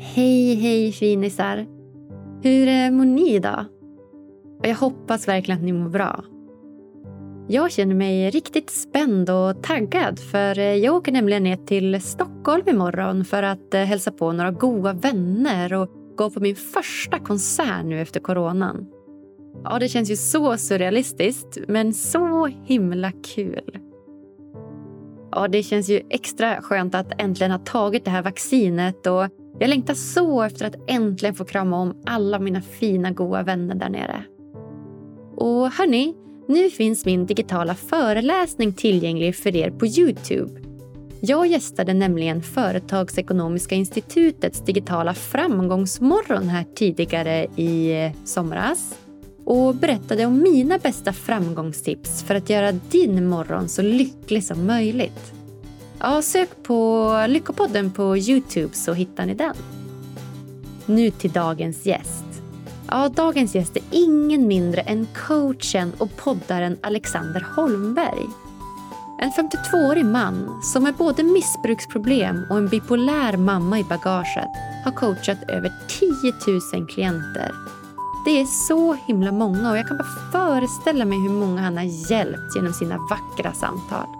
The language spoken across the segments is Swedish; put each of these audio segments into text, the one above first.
Hej, hej finisar! Hur mår ni idag? Jag hoppas verkligen att ni mår bra. Jag känner mig riktigt spänd och taggad för jag åker nämligen ner till Stockholm imorgon för att eh, hälsa på några goda vänner och gå på min första konsert nu efter coronan. Ja, det känns ju så surrealistiskt, men så himla kul. Ja, det känns ju extra skönt att äntligen ha tagit det här vaccinet och jag längtar så efter att äntligen få krama om alla mina fina goa vänner där nere. Och hörni, nu finns min digitala föreläsning tillgänglig för er på Youtube. Jag gästade nämligen Företagsekonomiska institutets digitala framgångsmorgon här tidigare i eh, somras och berättade om mina bästa framgångstips för att göra din morgon så lycklig som möjligt. Ja, sök på Lyckopodden på Youtube så hittar ni den. Nu till dagens gäst. Ja, dagens gäst är ingen mindre än coachen och poddaren Alexander Holmberg. En 52-årig man som med både missbruksproblem och en bipolär mamma i bagaget har coachat över 10 000 klienter. Det är så himla många och jag kan bara föreställa mig hur många han har hjälpt genom sina vackra samtal.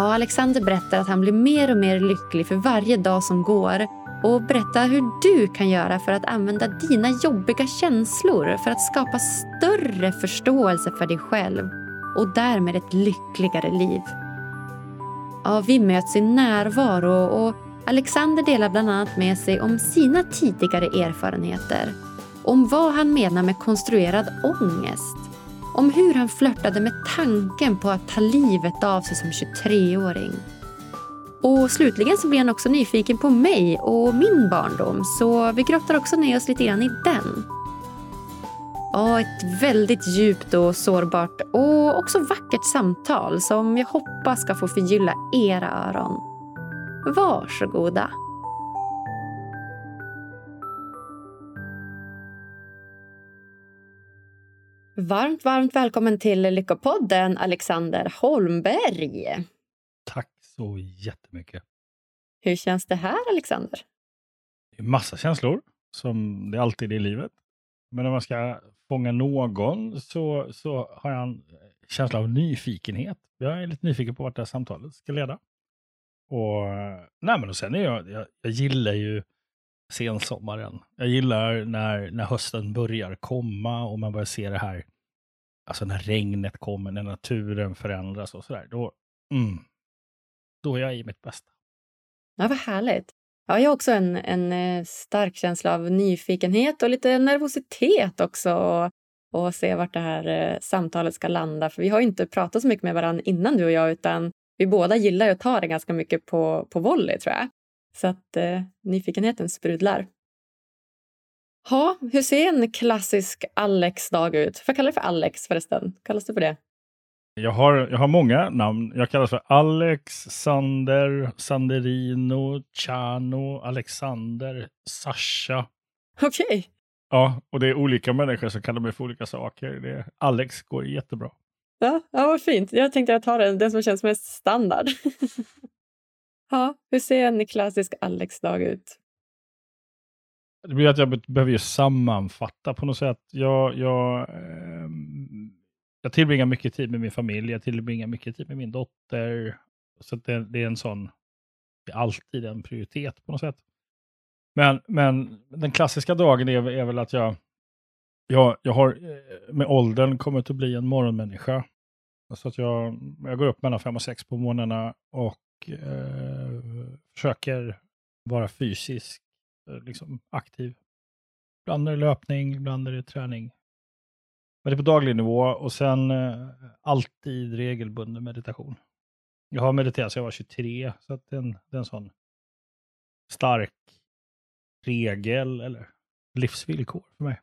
Ja, Alexander berättar att han blir mer och mer lycklig för varje dag som går och berättar hur du kan göra för att använda dina jobbiga känslor för att skapa större förståelse för dig själv och därmed ett lyckligare liv. Ja, vi möts i närvaro och Alexander delar bland annat med sig om sina tidigare erfarenheter. Om vad han menar med konstruerad ångest. Om hur han flörtade med tanken på att ta livet av sig som 23-åring. Och slutligen så blir han också nyfiken på mig och min barndom så vi grottar också ner oss lite grann i den. Ja, ett väldigt djupt och sårbart och också vackert samtal som jag hoppas ska få förgylla era öron. Varsågoda. Varmt, varmt välkommen till Lyckopodden, Alexander Holmberg. Tack så jättemycket. Hur känns det här, Alexander? Det är massa känslor, som det alltid är i livet. Men om man ska fånga någon så, så har jag en känsla av nyfikenhet. Jag är lite nyfiken på vart det här samtalet ska leda. Och, nej men och sen är jag, jag, jag gillar ju sensommaren. Jag gillar när, när hösten börjar komma och man börjar se det här, alltså när regnet kommer, när naturen förändras och sådär. Då, mm, då är jag i mitt bästa. Ja, vad härligt. Ja, jag har också en, en eh, stark känsla av nyfikenhet och lite nervositet också. Och, och se vart det här eh, samtalet ska landa. För vi har inte pratat så mycket med varandra innan du och jag utan vi båda gillar att ta det ganska mycket på, på volley tror jag. Så att eh, nyfikenheten sprudlar. Ha, hur ser en klassisk Alex-dag ut? Får jag kalla det för Alex förresten? Kallas det för det? Jag har, jag har många namn. Jag kallas för Alex, Sander, Sanderino, Chano, Alexander, Sasha. Okej. Okay. Ja, och det är olika människor som kallar mig för olika saker. Det, Alex går jättebra. Ja, ja, vad fint. Jag tänkte jag tar den, den som känns mest standard. ja, hur ser en klassisk Alex-dag ut? Det blir att jag behöver ju sammanfatta på något sätt. Jag, jag eh, jag tillbringar mycket tid med min familj, jag tillbringar mycket tid med min dotter. Så det, det, är en sån, det är alltid en prioritet på något sätt. Men, men den klassiska dagen är, är väl att jag, jag, jag har eh, med åldern kommit att bli en morgonmänniska. Så att jag, jag går upp mellan fem och sex på morgnarna och eh, försöker vara fysisk. Eh, liksom, aktiv. Ibland är det löpning, ibland är det träning. Men det är på daglig nivå och sen eh, alltid regelbunden meditation. Jag har mediterat sedan jag var 23, så att det, är en, det är en sån stark regel eller livsvillkor för mig.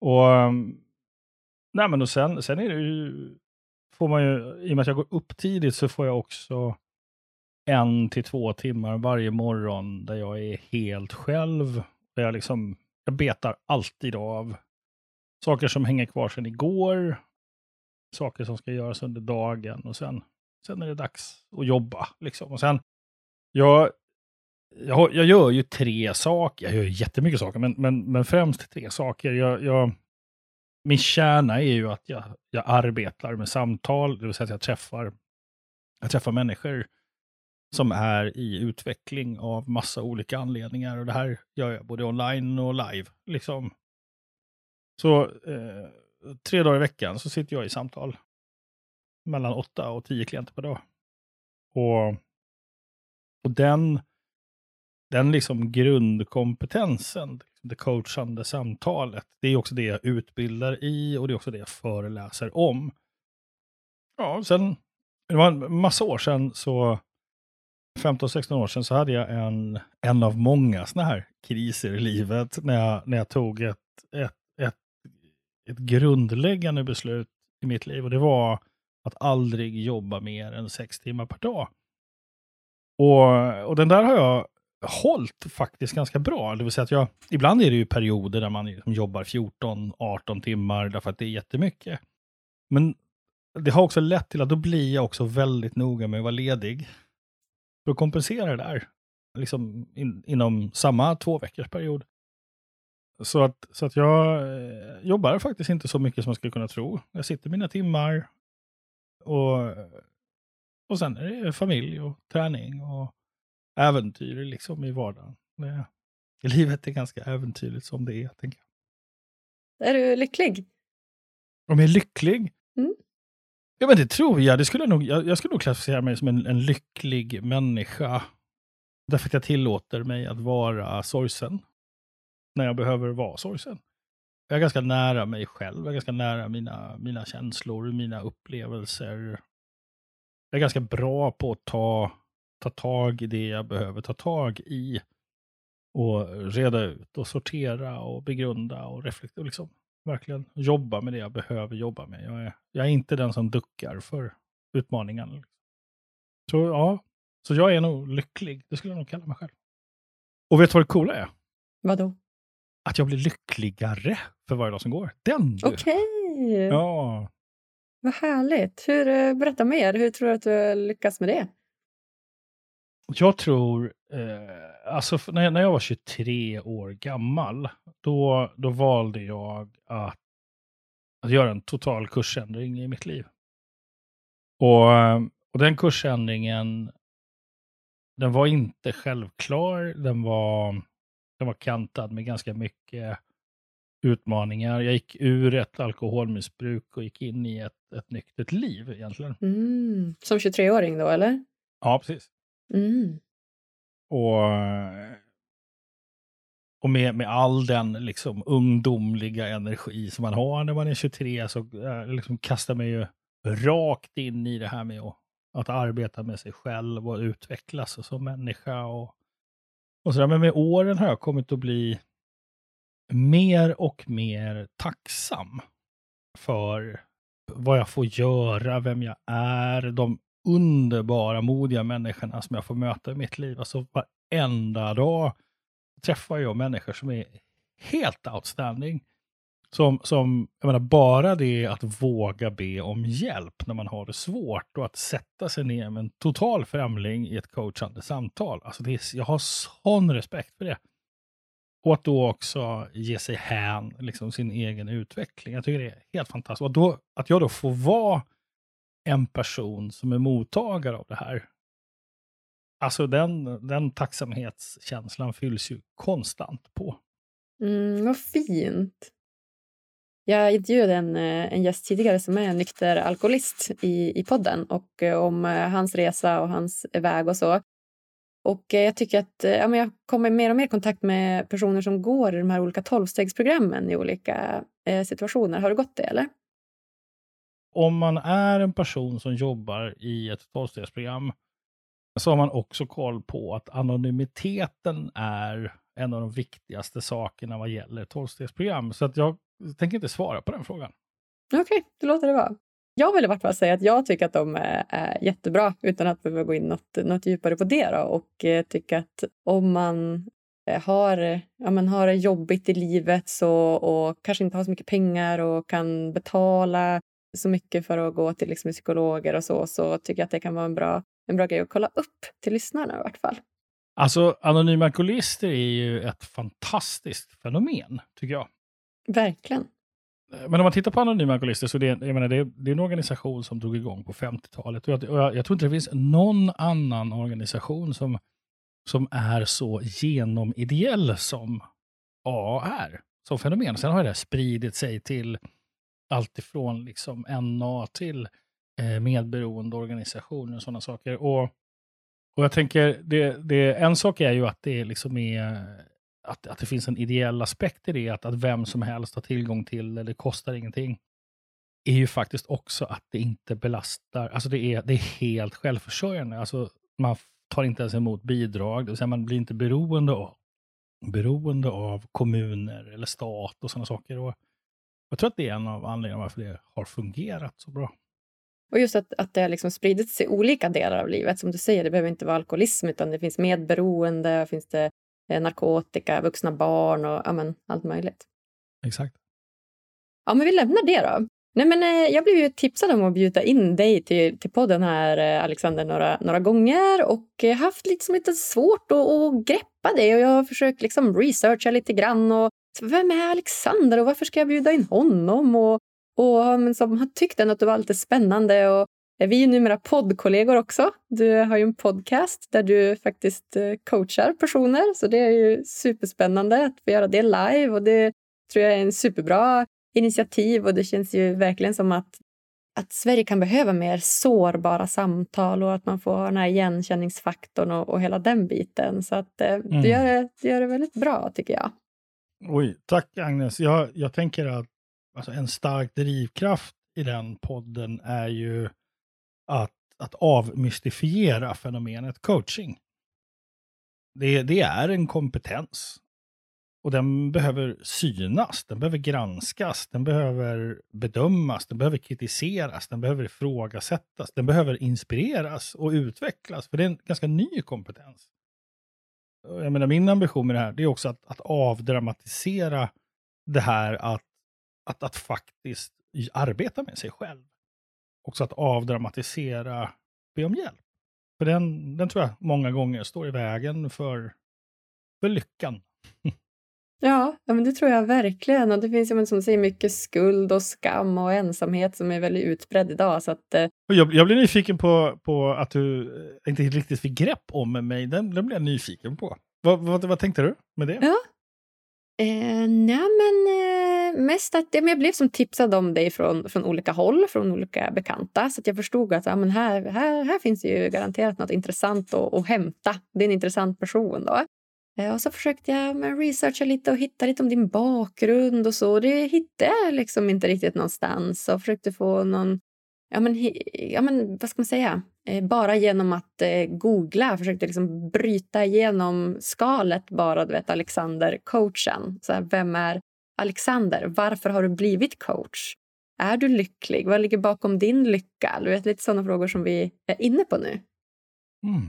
Och, ehm, nej men och sen, sen är det ju, får man ju, i och med att jag går upp tidigt så får jag också en till två timmar varje morgon där jag är helt själv. Där jag, liksom, jag betar alltid av saker som hänger kvar sedan igår, saker som ska göras under dagen och sen, sen är det dags att jobba. Liksom. Och sen, jag jag, jag gör ju tre saker, jag gör jättemycket saker, men, men, men främst tre saker. Jag, jag, min kärna är ju att jag, jag arbetar med samtal, det vill säga att jag träffar, jag träffar människor som är i utveckling av massa olika anledningar. Och det här gör jag både online och live. Liksom. Så eh, tre dagar i veckan så sitter jag i samtal. Mellan åtta och tio klienter per dag. Och, och den, den liksom grundkompetensen, det coachande samtalet, det är också det jag utbildar i och det är också det jag föreläser om. Ja, sen, det var en massa år sedan så 15-16 år sedan så hade jag en, en av många sådana här kriser i livet när jag, när jag tog ett, ett, ett, ett grundläggande beslut i mitt liv. Och det var att aldrig jobba mer än sex timmar per dag. Och, och den där har jag hållit faktiskt ganska bra. Det vill säga att jag, ibland är det ju perioder där man liksom jobbar 14-18 timmar därför att det är jättemycket. Men det har också lett till att då blir jag också väldigt noga med att vara ledig för att kompensera det där. Liksom in, inom samma två veckors period. Så att, så att jag eh, jobbar faktiskt inte så mycket som man skulle kunna tro. Jag sitter mina timmar och, och sen är det familj och träning och äventyr liksom i vardagen. Det, livet är ganska äventyrligt som det är, tänker jag. Är du lycklig? Om jag är lycklig? Mm. Ja, men det tror jag. Det skulle nog, jag, jag skulle nog klassificera mig som en, en lycklig människa. Därför att jag tillåter mig att vara sorgsen. När jag behöver vara sorgsen. Jag är ganska nära mig själv. Jag är ganska nära mina, mina känslor, mina upplevelser. Jag är ganska bra på att ta, ta tag i det jag behöver ta tag i. Och reda ut och sortera och begrunda och reflektera. Liksom verkligen jobba med det jag behöver jobba med. Jag är, jag är inte den som duckar för utmaningarna. Så ja, så jag är nog lycklig. Det skulle jag nog kalla mig själv. Och vet du vad det coola är? Vadå? Att jag blir lyckligare för varje dag som går. Den Okej! Okay. Ja. Vad härligt. Hur, eh, berätta mer. Hur tror du att du lyckas med det? Jag tror, eh, alltså när, när jag var 23 år gammal, då, då valde jag att, att göra en total kursändring i mitt liv. Och, och den kursändringen, den var inte självklar. Den var, den var kantad med ganska mycket utmaningar. Jag gick ur ett alkoholmissbruk och gick in i ett, ett nyktert liv egentligen. Mm. Som 23-åring då, eller? Ja, precis. Mm. Och, och med, med all den liksom ungdomliga energi som man har när man är 23 så eh, liksom kastar man ju rakt in i det här med att, att arbeta med sig själv och utvecklas som människa. Och, och sådär. Men med åren har jag kommit att bli mer och mer tacksam för vad jag får göra, vem jag är, de underbara, modiga människorna som jag får möta i mitt liv. Alltså varenda dag träffar jag människor som är helt outstanding. Som, som, jag menar, bara det att våga be om hjälp när man har det svårt och att sätta sig ner med en total främling i ett coachande samtal. Alltså det är, jag har sån respekt för det. Och att då också ge sig hän liksom sin egen utveckling. Jag tycker det är helt fantastiskt. Och då, att jag då får vara en person som är mottagare av det här. Alltså den, den tacksamhetskänslan fylls ju konstant på. Mm, vad fint. Jag intervjuade en, eh, en gäst tidigare som är nykter alkoholist i, i podden och eh, om eh, hans resa och hans väg och så. Och jag tycker att ja, men jag kommer mer och mer i kontakt med personer som går i de här olika tolvstegsprogrammen i olika eh, situationer. Har du gått det eller? Om man är en person som jobbar i ett tolvstegsprogram så har man också koll på att anonymiteten är en av de viktigaste sakerna vad gäller tolvstegsprogram. Så att jag tänker inte svara på den frågan. Okej, okay, det låter det vara. Jag vill i vart fall säga att jag tycker att de är, jättebra utan att behöva gå in något, något djupare på det. Då, och eh, tycker att om man eh, har, ja, men har det jobbigt i livet så, och kanske inte har så mycket pengar och kan betala så mycket för att gå till liksom psykologer och så, så tycker jag att det kan vara en bra, en bra grej att kolla upp till lyssnarna i vart fall. Alltså, anonyma alkoholister är ju ett fantastiskt fenomen, tycker jag. Verkligen. Men om man tittar på Anonyma Alkoholister så det, jag menar, det, det är en organisation som drog igång på 50-talet. Och jag, och jag, jag, tror inte det finns någon annan organisation som, som är så genomideell som AA är. Som fenomen. Sen har det spridit sig till allt ifrån liksom NA till eh, medberoende organisationer och sådana saker. Och, och jag tänker, det, det, en sak är ju att det liksom är att, att det finns en ideell aspekt i det, att, att vem som helst har tillgång till det, det kostar ingenting, är ju faktiskt också att det inte belastar, alltså det är, det är helt självförsörjande. Alltså man tar inte ens emot bidrag, det vill säga man blir inte beroende av, beroende av kommuner eller stat och sådana saker. Och jag tror att det är en av anledningarna varför det har fungerat så bra. Och just att, att det har liksom spridit sig i olika delar av livet. Som du säger, det behöver inte vara alkoholism, utan det finns medberoende, finns det Eh, narkotika, vuxna barn och ja, men, allt möjligt. Exakt. Ja, men vi lämnar det då. Nej, men, eh, jag blev ju tipsad om att bjuda in dig till, till podden här, eh, Alexander, några, några gånger och haft liksom lite svårt att, att greppa det och jag har försökt liksom researcha lite grann. Och, vem är Alexander och varför ska jag bjuda in honom? Och, och men, som har tyckt att det var lite spännande och eh, vi är numera poddkollegor också. Du har ju en podcast där du faktiskt eh, coachar personer, så det är ju superspännande att få göra det live och det tror jag är en superbra initiativ och det känns ju verkligen som att, att Sverige kan behöva mer sårbara samtal och att man får den här igenkänningsfaktorn och, och hela den biten. Så att eh, mm. du, gör det, du gör det väldigt bra tycker jag. Oj, tack Agnes. Jag, jag tänker att alltså, en stark drivkraft i den podden är ju att, att avmystifiera fenomenet coaching. Det, det är en kompetens. Och den behöver synas, den behöver granskas, den behöver bedömas, den behöver kritiseras, den behöver ifrågasättas, den behöver inspireras och utvecklas, för det är en ganska ny kompetens. Jag menar, min ambition med det här det är också att, att avdramatisera det här att, att, att faktiskt arbeta med sig själv också att avdramatisera, be om hjälp. För den, den tror jag många gånger står i vägen för, för lyckan. Ja, men det tror jag verkligen. Och det finns ju som säger mycket skuld och skam och ensamhet som är väldigt utbredd idag. Så att, eh... jag, jag blir nyfiken på, på att du eh, inte riktigt fick grepp om mig. Den, den blev jag nyfiken på. Vad, vad, vad tänkte du med det? Ja, Eh, nej, men eh, mest att jag blev som tipsad om dig från, från olika håll, från olika bekanta. Så jag förstod att ja, men här, här, här finns ju garanterat något intressant att, att hämta. Det är en intressant person. Då. Eh, och så försökte jag researcha lite och hitta lite om din bakgrund och så. Det hittade jag liksom inte riktigt någonstans. Och försökte få någon ja, men, ja, men, vad ska man säga? Eh, bara genom att eh, googla, försökte liksom bryta igenom skalet bara, du vet, Alexander, coachen. Så här, vem är Alexander? Varför har du blivit coach? Är du lycklig? Vad ligger bakom din lycka? Du vet, lite sådana frågor som vi är inne på nu. Mm.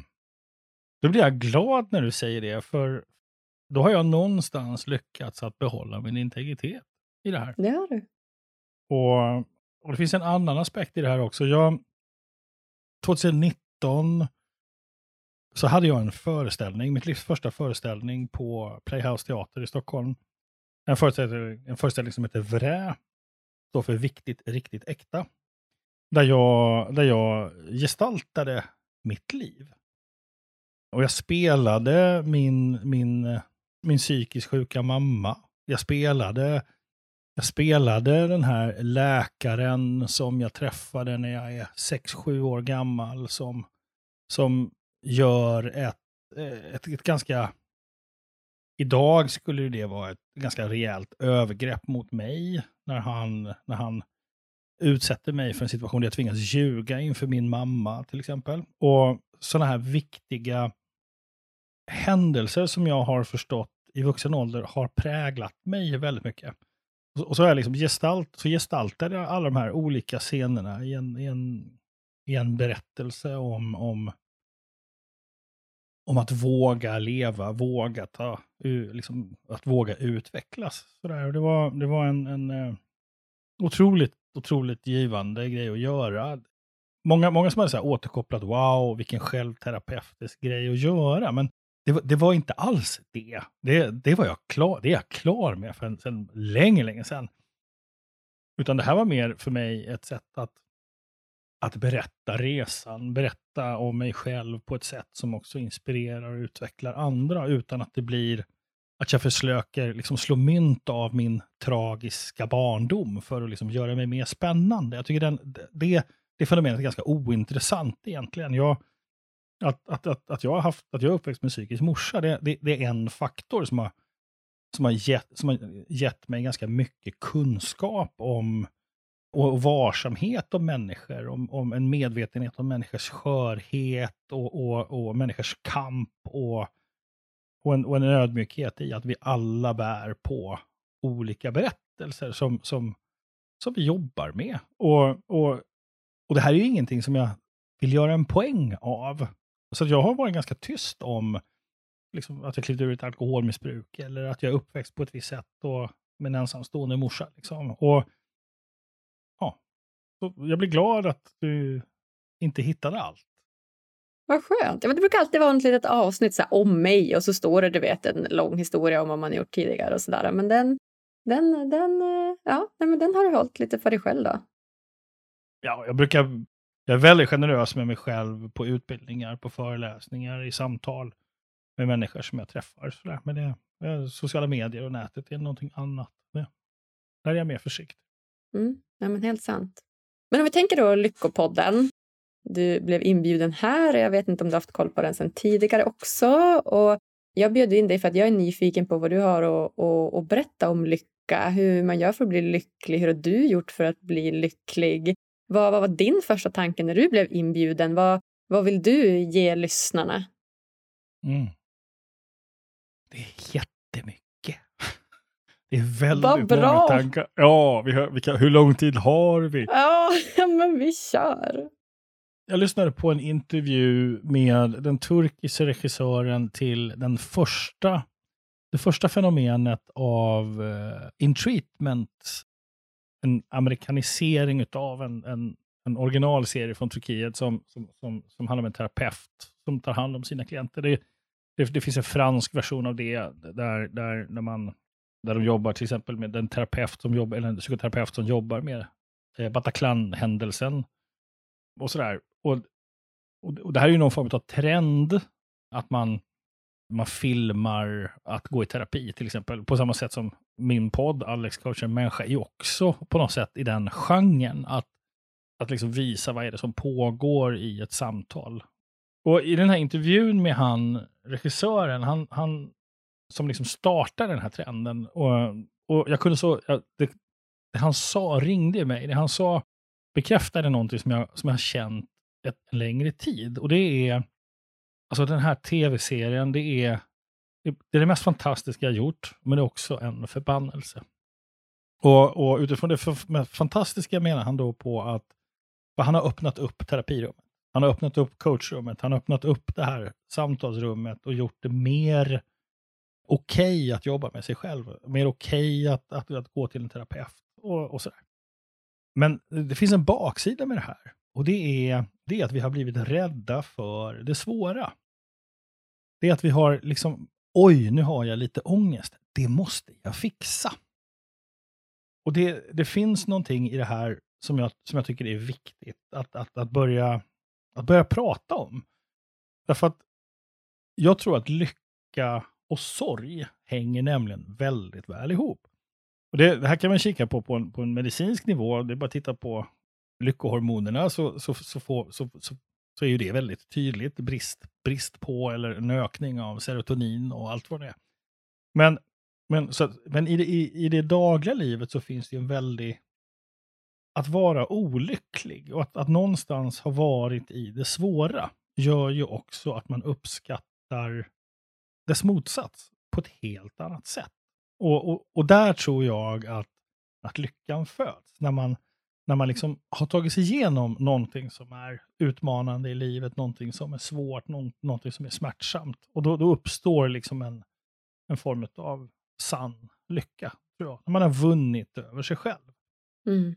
Då blir jag glad när du säger det, för då har jag någonstans lyckats att behålla min integritet i det här. Det har du. Och och det finns en annan aspekt i det här också. Jag, 2019 så hade jag en föreställning, mitt livs första föreställning på Playhouse Teater i Stockholm. En föreställning, en föreställning som heter Vrä, står för Viktigt, riktigt, äkta. Där jag, där jag gestaltade mitt liv. Och jag spelade min, min, min psykiskt sjuka mamma. Jag spelade jag spelade den här läkaren som jag träffade när jag är 6-7 år gammal som, som gör ett, eh, ett, ett ganska... Idag skulle det vara ett ganska rejält övergrepp mot mig när han, när han utsätter mig för en situation där jag tvingas ljuga inför min mamma till exempel. Och sådana här viktiga händelser som jag har förstått i vuxen ålder har präglat mig väldigt mycket. Och så, är jag liksom gestalt, så gestaltade jag alla de här olika scenerna i en, i en, i en berättelse om, om, om att våga leva, våga ta, liksom, att våga utvecklas. Så där. Det var, det var en, en eh, otroligt, otroligt givande grej att göra. Många, många som hade så här återkopplat, wow, vilken självterapeutisk grej att göra. Men det, var, det var inte alls det. Det, det var jag klar, det är jag klar med för sen länge, länge sedan. Utan det här var mer för mig ett sätt att, att berätta resan, berätta om mig själv på ett sätt som också inspirerar och utvecklar andra utan att det blir att jag försöker liksom slå mynt av min tragiska barndom för att liksom göra mig mer spännande. Jag tycker den, det, det fenomenet är ganska ointressant egentligen. Jag, att, att, att, att, jag har haft, att jag är uppväxt med psykisk morsa, det, det, det, är en faktor som har, som, har gett, som har gett mig ganska mycket kunskap om och varsamhet om människor, om, om en medvetenhet om människors skörhet och, och, och människors kamp och och en, och en ödmjukhet i att vi alla bär på olika berättelser som, som, som vi jobbar med. Och, och, och det här är ju ingenting som jag vill göra en poäng av. Så jag har varit ganska tyst om liksom, att jag klivit ur ett alkoholmissbruk eller att jag är uppväxt på ett visst sätt och med en ensamstående morsa. Liksom. Och, ja, jag blir glad att du inte hittade allt. Vad skönt. Ja, men det brukar alltid vara ett litet avsnitt så här, om mig och så står det du vet, en lång historia om vad man gjort tidigare och sådär. Men den, den, den, eh, ja, nej, men den har du hållit lite för dig själv då? Ja, jag brukar, jag är väldigt generös med mig själv på utbildningar, på föreläsningar, i samtal med människor som jag träffar. Så där. Men det, sociala medier och nätet är någonting annat. Det, där är jag mer försiktig. Mm, ja, men helt sant. Men om vi tänker då Lyckopodden, du blev inbjuden här. Jag vet inte om du haft koll på den sedan tidigare också. Och jag bjöd in dig för att jag är nyfiken på vad du har att, att, att berätta om lycka. Hur man gör för att bli lycklig. Hur har du gjort för att bli lycklig? Vad, vad var din första tanke när du blev inbjuden? Vad, vad vill du ge lyssnarna? Mm. Det är jättemycket. Det är väldigt många tankar. Ja, vi har, vi kan, hur lång tid har vi? Ja, men vi kör jag lyssnade på en intervju med den turkiska regissören till den första, det första fenomenet av uh, in treatment. En amerikanisering av en, en, en originalserie från Turkiet som, som, som, som handlar om en terapeut som tar hand om sina klienter. Det, det, det finns en fransk version av det där, där, när man, där de jobbar till exempel med en terapeut som jobbar, eller en psykoterapeut som jobbar med eh, Bataclan-händelsen och sådär. Och, och, och, det här är ju någon form av trend, att man, man filmar att gå i terapi till exempel. På samma sätt som min podd, Alex coachar människa, är ju också på något sätt i den genren. Att, att liksom visa vad är det som pågår i ett samtal. Och i den här intervjun med han, regissören, han, han som liksom startade den här trenden. Och, och jag kunde så, det, det han sa ringde mig. Det han sa bekräftade någonting som jag, som jag har känt ett, en längre tid. Och det är, alltså den här tv-serien, det är, det är det mest fantastiska jag gjort, men det är också en förbannelse. Och, och utifrån det fantastiska menar han då på att han har öppnat upp terapirummet. Han har öppnat upp coachrummet, han har öppnat upp det här samtalsrummet och gjort det mer okej okay att jobba med sig själv. Mer okej okay att, att, att, gå till en terapeut och, och sådär. Men det finns en baksida med det här. Och det är, det är att vi har blivit rädda för det svåra. Det är att vi har liksom, oj, nu har jag lite ångest. Det måste jag fixa. Och det, det finns någonting i det här som jag, som jag tycker är viktigt att, att, att, börja, att börja prata om. Därför att jag tror att lycka och sorg hänger nämligen väldigt väl ihop. Och det, det här kan man kika på på en, på en medicinsk nivå. Det är bara att titta på lyckohormonerna så, så, så, får, så, så, så är ju det väldigt tydligt brist, brist på eller en ökning av serotonin och allt vad det är. Men, men, så, men i, det, i, i det dagliga livet så finns det ju en väldig... Att vara olycklig och att, att någonstans ha varit i det svåra gör ju också att man uppskattar dess motsats på ett helt annat sätt. Och, och, och där tror jag att, att lyckan föds. När man, när man liksom har tagit sig igenom någonting som är utmanande i livet, någonting som är svårt, någonting som är smärtsamt. Och då, då uppstår liksom en, en form av sann lycka, tror jag. När man har vunnit över sig själv. Mm.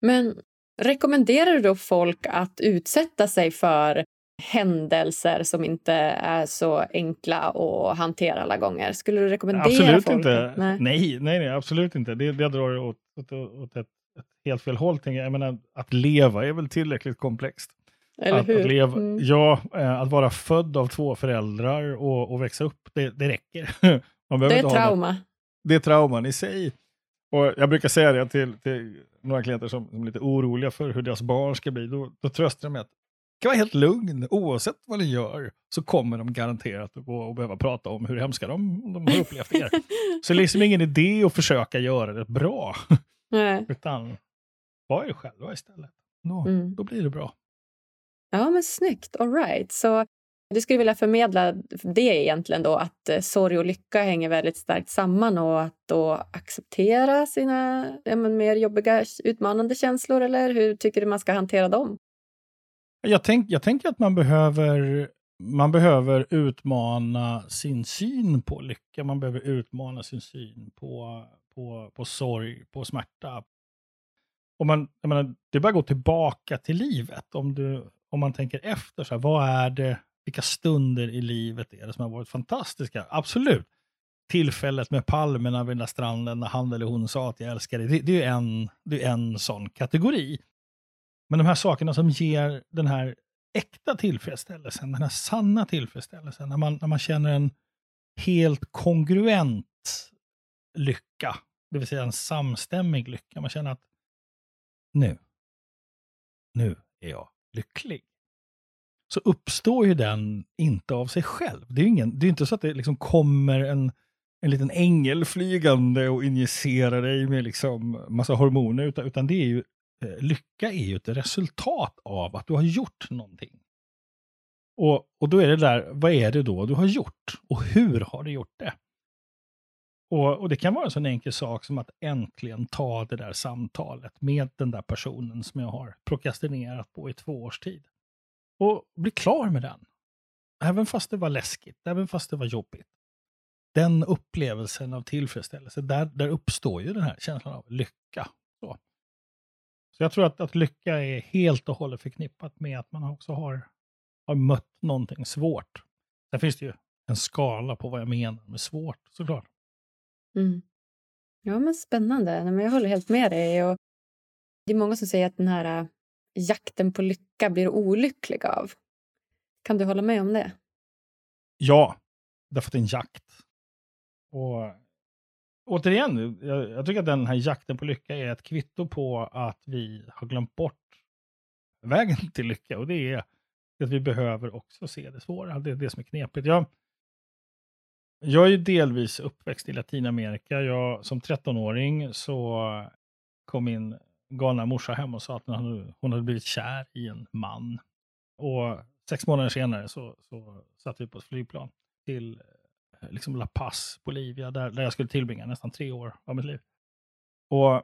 Men rekommenderar du då folk att utsätta sig för händelser som inte är så enkla att hantera alla gånger. Skulle du rekommendera absolut folk? Inte. Nej. nej, nej, absolut inte. Det, det drar åt, åt, åt ett, helt fel håll. Tänker jag. jag menar, att leva är väl tillräckligt komplext. Eller att, hur? Att leva, mm. Ja, eh, att vara född av två föräldrar och, och växa upp, det, det räcker. Det är trauma. Det. är trauman i sig. Och jag brukar säga det till, till några klienter som, som, är lite oroliga för hur deras barn ska bli. Då, då tröstar de med att kan vara helt lugn. Oavsett vad ni gör så kommer de garanterat att gå och behöva prata om hur hemska de, de har upplevt er. så det är liksom ingen idé att försöka göra det bra. Nej. Utan var er själva istället. Nå, Mm. Då blir det bra. Ja, men snyggt. All right. Så du skulle vilja förmedla det egentligen då att eh, sorg och lycka hänger väldigt starkt samman och att då acceptera sina ja, men mer jobbiga, utmanande känslor eller hur tycker du man ska hantera dem? Jag, tänk, jag tänker att man behöver, man behöver utmana sin syn på lycka. Man behöver utmana sin syn på, på, på sorg, på smärta om man, jag menar, det är bara att gå tillbaka till livet. Om, du, om man tänker efter, så här, vad är det, vilka stunder i livet är det som har varit fantastiska? Absolut. Tillfället med palmerna vid den där stranden när han eller hon sa att jag älskar dig. Det, det, är en, det är en sån kategori. Men de här sakerna som ger den här äkta tillfredsställelsen, den här sanna tillfredsställelsen, när man, när man känner en helt kongruent lycka, det vill säga en samstämmig lycka. Man känner att nu, nu är jag lycklig. Så uppstår ju den inte av sig själv. Det är ju ingen, det är inte så att det liksom kommer en, en liten ängel flygande och injicerar dig med liksom massa hormoner, utan, utan det är ju eh, lycka är ju ett resultat av att du har gjort någonting. Och, och då är det där, vad är det då du har gjort? Och hur har du gjort det? Och, och det kan vara en sån enkel sak som att äntligen ta det där samtalet med den där personen som jag har prokrastinerat på i två års tid. Och bli klar med den. Även fast det var läskigt, även fast det var jobbigt. Den upplevelsen av tillfredsställelse, där, där uppstår ju den här känslan av lycka. Så. Så jag tror att, att lycka är helt och hållet förknippat med att man också har, har mött någonting svårt. Där finns det ju en skala på vad jag menar med svårt såklart. Mm. Ja, men spännande. Men jag håller helt med dig. Och det är många som säger att den här äh, jakten på lycka blir olycklig av. Kan du hålla med om det? Ja, därför att det är en jakt. Och återigen, jag, jag, tycker att den här jakten på lycka är ett kvitto på att vi har glömt bort vägen till lycka. Och det är att vi behöver också se det svåra. Det är det som är knepigt. Jag, jag är ju delvis uppväxt i Latinamerika. Jag, som 13-åring så kom min galna morsa hem och sa att hon, hade blivit kär i en man. Och sex månader senare så, så satt vi på ett flygplan till eh, liksom La Paz, Bolivia, där, där jag skulle tillbringa nästan tre år av mitt liv. Och,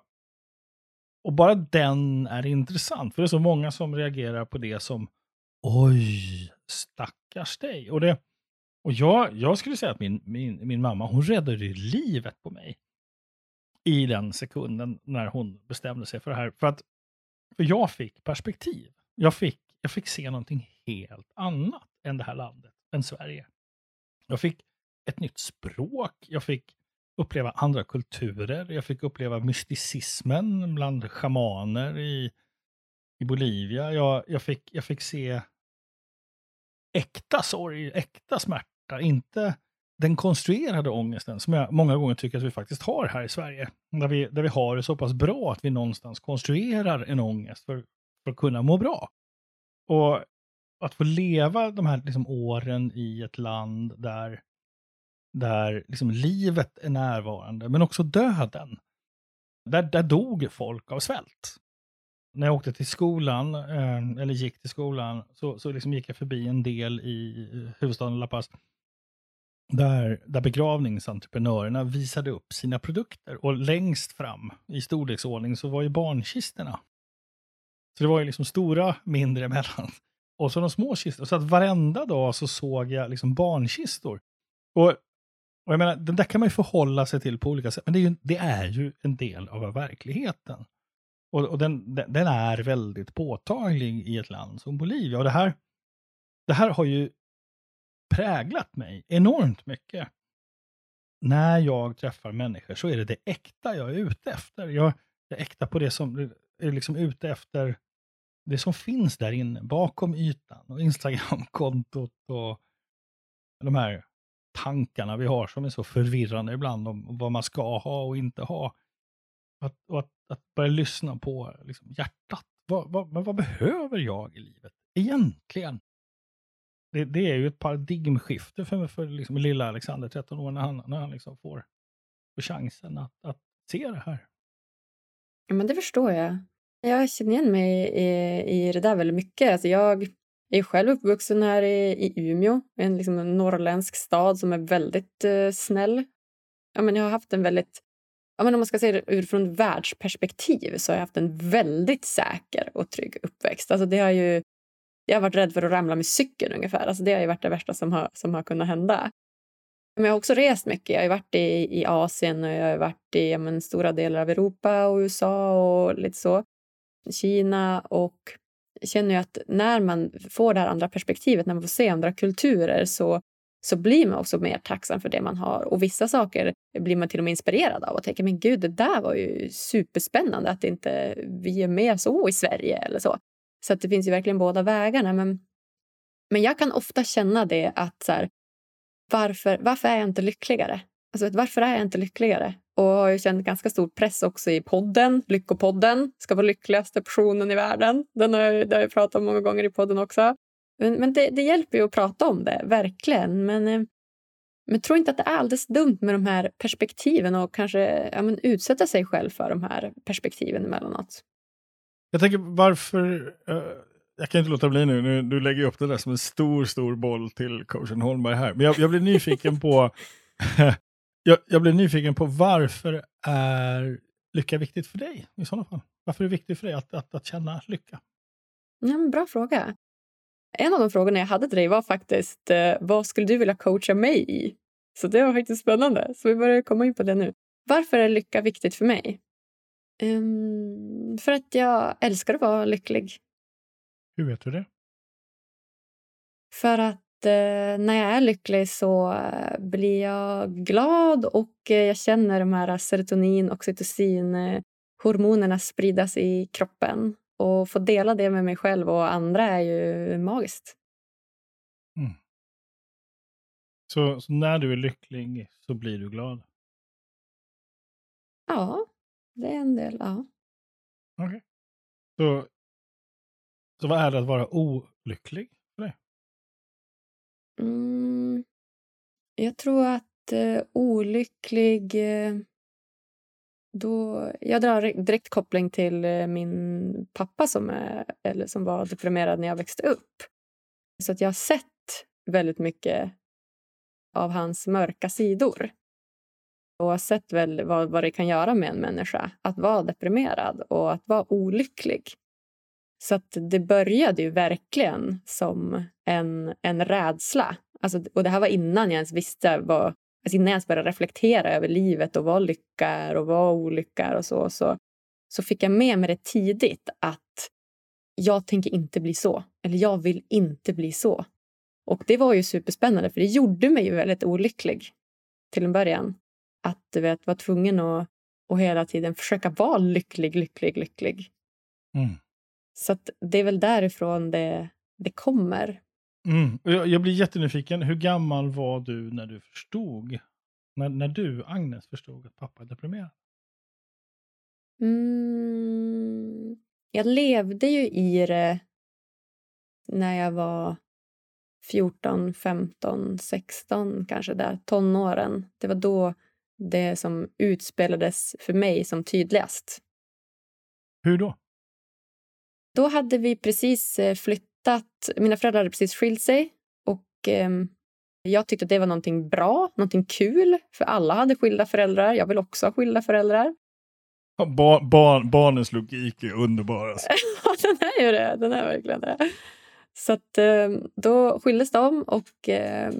och bara den är intressant, för det är så många som reagerar på det som oj, stackars dig. Och, det, och jag, jag skulle säga att min, min, min mamma, hon räddade livet på mig i den sekunden när hon bestämde sig för det här. För att för jag fick perspektiv. Jag fick, jag fick se någonting helt annat än det här landet, än Sverige. Jag fick ett nytt språk, jag fick uppleva andra kulturer, jag fick uppleva mysticismen bland schamaner i, i Bolivia. Jag, jag, fick, jag fick se äkta sorg, äkta smärta, inte den konstruerade ångesten som jag många gånger tycker att vi faktiskt har här i Sverige. Där vi, där vi har det så pass bra att vi någonstans konstruerar en ångest för, för att kunna må bra. Och att få leva de här liksom, åren i ett land där där liksom livet är närvarande, men också döden. Där, där dog folk av svält. När jag åkte till skolan, ehm, eller gick till skolan, så, så liksom gick jag förbi en del i huvudstaden La Paz, där, där begravningsentreprenörerna visade upp sina produkter. Och längst fram i storleksordning så var ju barnkistorna. Så det var ju liksom stora, mindre emellan. Och så de små kistorna. Så att varenda dag så såg jag liksom barnkistor. Och och jag menar, den där kan man ju förhålla sig till på olika sätt, men det är ju, det är ju en del av verkligheten. Och, och den, den, är väldigt påtaglig i ett land som Bolivia. Och det här, det här har ju präglat mig enormt mycket. När jag träffar människor så är det det äkta jag är ute efter. Jag är äkta på det som är liksom ute efter det som finns där inne, bakom ytan. Och Instagramkontot och de här tankarna vi har som är så förvirrande ibland om vad man ska ha och inte ha. Att, och att, att börja lyssna på liksom, hjärtat. Vad, vad, men vad behöver jag i livet egentligen? Det, det är ju ett paradigmskifte för, för liksom, lilla Alexander, 13 år, när han, när han liksom får, får chansen att, att se det här. Ja, men det förstår jag. Jag känner igen mig i, i det där väldigt mycket. Alltså jag är själv uppvuxen här i, i Umeå, en, liksom norrländsk stad som är väldigt eh, snäll. Ja, men jag har haft en väldigt ja, men om man ska se det utifrån världsperspektiv så har jag haft en väldigt säker och trygg uppväxt. Alltså det har ju, jag har varit rädd för att ramla med cykeln ungefär. Alltså det har ju varit det värsta som har, som har kunnat hända. Men jag har också rest mycket. Jag har varit i, i Asien och jag har varit i ja, men, stora delar av Europa och USA och lite så. Kina och känner ju att när man får det här andra perspektivet, när man får se andra kulturer så, så blir man också mer tacksam för det man har. Och vissa saker blir man till och med inspirerad av och tänker men gud, det där var ju superspännande att inte vi är med så i Sverige eller så. Så att det finns ju verkligen båda vägarna. Men, men jag kan ofta känna det att så här, varför, varför är jag inte lyckligare? Alltså, varför är jag inte lyckligare? Och har ju känt ganska stor press också i podden, Lyckopodden. Ska vara lyckligaste personen i världen. Den har jag, det har jag pratat om många gånger i podden också. Men, det, det, hjälper ju att prata om det, verkligen. Men, eh, men tror inte att det är alldeles dumt med de här perspektiven och kanske ja, men utsätta sig själv för de här perspektiven emellanåt. Jag tänker varför... Uh, jag kan inte låta bli nu, nu du lägger upp det där som en stor, stor boll till coachen Holmberg här. Men jag, jag blir nyfiken på jag, jag blir nyfiken på varför är lycka viktigt för dig i sådana fall? Varför är det viktigt för dig att, att, att känna lycka? Ja, bra fråga. En av de frågorna jag hade till dig var faktiskt eh, vad skulle du vilja coacha mig i? Så det var faktiskt spännande. Så vi börjar komma in på det nu. Varför är lycka viktigt för mig? Um, för att jag älskar att vara lycklig. Hur vet du det? För att eh, när jag är lycklig så eh, blir jag glad och jag känner de här serotonin, oxytocin, hormonerna spridas i kroppen. Och få dela det med mig själv och andra är ju magiskt. Mm. Så, så, när du är lycklig så blir du glad? Ja, det är en del. Ja. Okej. Okay. Så, så vad är det att vara olycklig? Mm, jag tror att eh, olycklig... Eh, då, jag drar direkt koppling till eh, min pappa som, är, eller som var deprimerad när jag växte upp. Så att jag har sett väldigt mycket av hans mörka sidor. Och har sett väl vad, vad det kan göra med en människa att vara deprimerad och att vara olycklig. Så att det började ju verkligen som en, en rädsla. Alltså, och det här var innan jag ens visste vad, alltså innan jag ens började reflektera över livet och vad lycka är och vad olycka är och så, så. Så fick jag med mig det tidigt att jag tänker inte bli så. Eller jag vill inte bli så. Och det var ju superspännande för det gjorde mig ju väldigt olycklig till en början. Att du vet, vara tvungen att och hela tiden försöka vara lycklig, lycklig, lycklig. Mm. Så det är väl därifrån det, det kommer. Mm. Jag, jag, blir jättenyfiken. Hur gammal var du när du förstod? När, när du, Agnes, förstod att pappa är deprimerad? Mm. Jag levde ju i det när jag var 14, 15, 16 kanske där, tonåren. Det var då det som utspelades för mig som tydligast. Hur då? Då hade vi precis eh, flyttat. Mina föräldrar hade precis skilt sig. Och eh, Jag tyckte att det var någonting bra, någonting kul. För alla hade skilda föräldrar. Jag vill också ha skilda föräldrar. Bar, bar, barnens logik är underbar. Alltså. den är ju det. Den är verkligen det. Så att, eh, då skildes de och eh,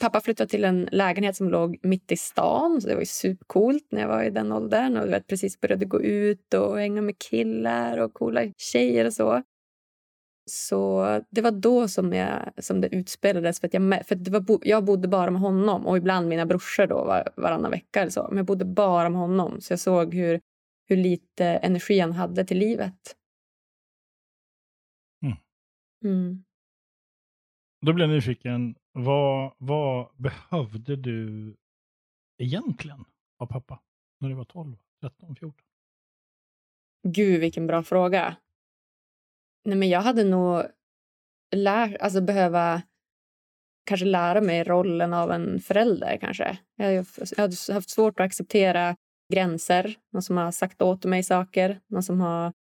pappa flyttade till en lägenhet som låg mitt i stan. Så det var ju supercoolt när jag var i den åldern och vet, precis började gå ut och hänga med killar och coola tjejer och så. Så det var då som, jag, som det utspelades. För, att jag, för det var, jag bodde bara med honom och ibland mina brorsor då var, varannan vecka. Eller så. Men jag bodde bara med honom, så jag såg hur, hur lite energi han hade till livet. Mm. Mm. Då blir jag nyfiken. Vad, vad behövde du egentligen av pappa när du var 12, 13, 14? Gud, vilken bra fråga. Nej, men jag hade nog lär, alltså behöva kanske lära mig rollen av en förälder. kanske. Jag hade haft svårt att acceptera gränser, någon som har sagt åt mig saker, någon som har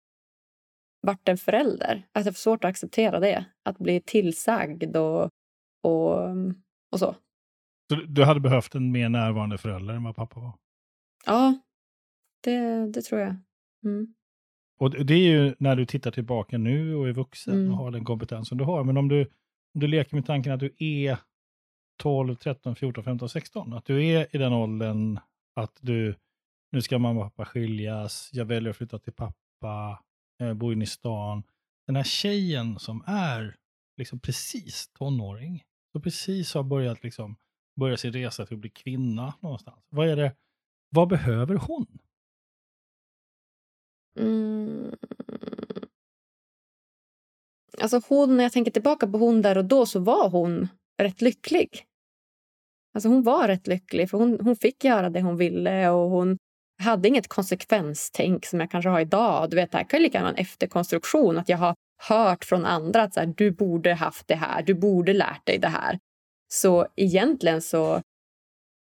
varit en förälder. Att jag har svårt att acceptera det, att bli tillsagd och, och, och så. Så du hade behövt en mer närvarande förälder än vad pappa var? Ja, det, det tror jag. Mm. Och det är ju när du tittar tillbaka nu och är vuxen mm. och har den kompetensen du har. Men om du, om du leker med tanken att du är 12, 13, 14, 15, 16. Att du är i den åldern att du, nu ska mamma och pappa skiljas, jag väljer att flytta till pappa, eh, bo inne i stan. Den här tjejen som är liksom precis tonåring, så precis har börjat liksom börja sin resa till att bli kvinna någonstans. Vad är det, vad behöver hon? Mm. Alltså hon, när jag tänker tillbaka på hon där och då så var hon rätt lycklig. Alltså hon var rätt lycklig för hon, hon fick göra det hon ville och hon hade inget konsekvenstänk som jag kanske har idag. Du vet, det här kan lika gärna vara en efterkonstruktion. Att jag har hört från andra att så här, du borde haft det här, du borde lärt dig det här. Så egentligen så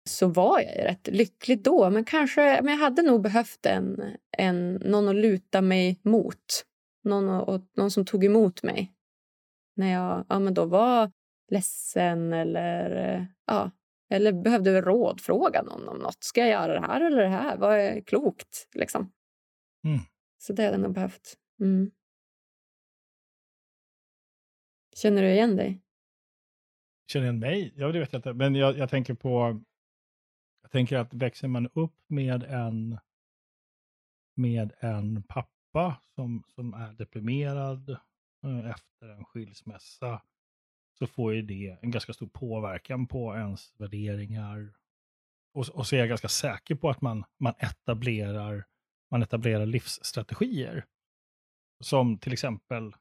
så var jag rätt lycklig då. Men kanske, men jag hade nog behövt en, en, någon att luta mig mot. Någon, och, någon som tog emot mig när jag ja, men då var ledsen eller, ja, eller behövde råd. Fråga någon om något. Ska jag göra det här eller det här? Vad är klokt? Liksom. Mm. Så det hade jag nog behövt. Mm. Känner du igen dig? Känner igen mig? Ja, det vet jag inte. Men jag, jag tänker på jag tänker att växer man upp med en, med en pappa som, som är deprimerad eh, efter en skilsmässa så får ju det en ganska stor påverkan på ens värderingar. Och, och så är jag ganska säker på att man, man, etablerar, man etablerar livsstrategier. Som till exempel,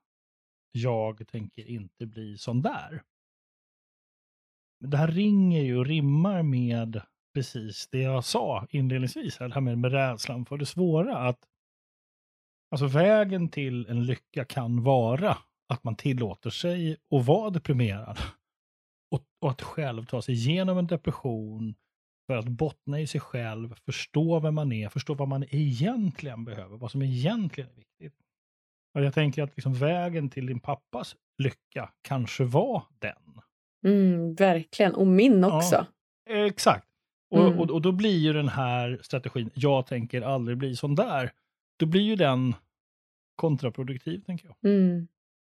jag tänker inte bli sån där. Det här ringer ju och rimmar med precis det jag sa inledningsvis, det här med, med rädslan för det svåra. Att, alltså vägen till en lycka kan vara att man tillåter sig att vara deprimerad. Och, och att själv ta sig igenom en depression för att bottna i sig själv, förstå vem man är, förstå vad man egentligen behöver, vad som egentligen är viktigt. Och jag tänker att liksom vägen till din pappas lycka kanske var den. Mm, verkligen, och min också. Ja, exakt. Och, mm. och, och, då blir ju den här strategin, jag tänker aldrig bli sån där, då blir ju den kontraproduktiv, tänker jag. Mm.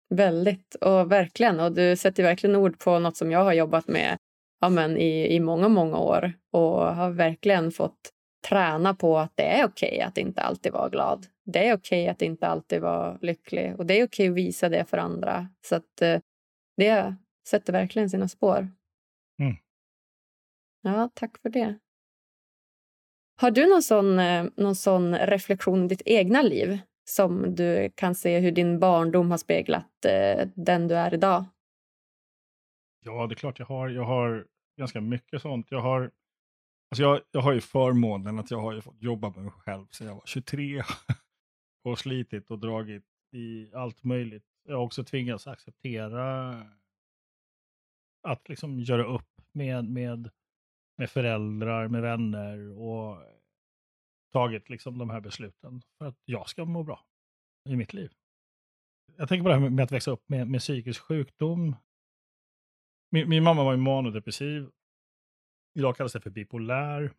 Väldigt, och verkligen. Och du sätter verkligen ord på något som jag har jobbat med ja, men i, i många, många år och har verkligen fått träna på att det är okej okay att inte alltid vara glad. Det är okej okay att inte alltid vara lycklig och det är okej okay att visa det för andra. Så att eh, det sätter verkligen sina spår. Mm. Ja, tack för det. Har du någon sån, eh, någon sån reflektion i ditt egna liv som du kan se hur din barndom har speglat eh, den du är idag? Ja, det är klart jag har. Jag har ganska mycket sånt. Jag har, alltså jag, jag har ju förmånen att jag har fått jobba med mig själv sedan jag var 23 och slitit och dragit i allt möjligt. Jag har också tvingats acceptera att liksom göra upp med, med med föräldrar, med vänner och tagit liksom de här besluten för att jag ska må bra i mitt liv. Jag tänker på det här med att växa upp med, med psykisk sjukdom. Min, min mamma var ju manodepressiv. Idag kallas det för bipolär.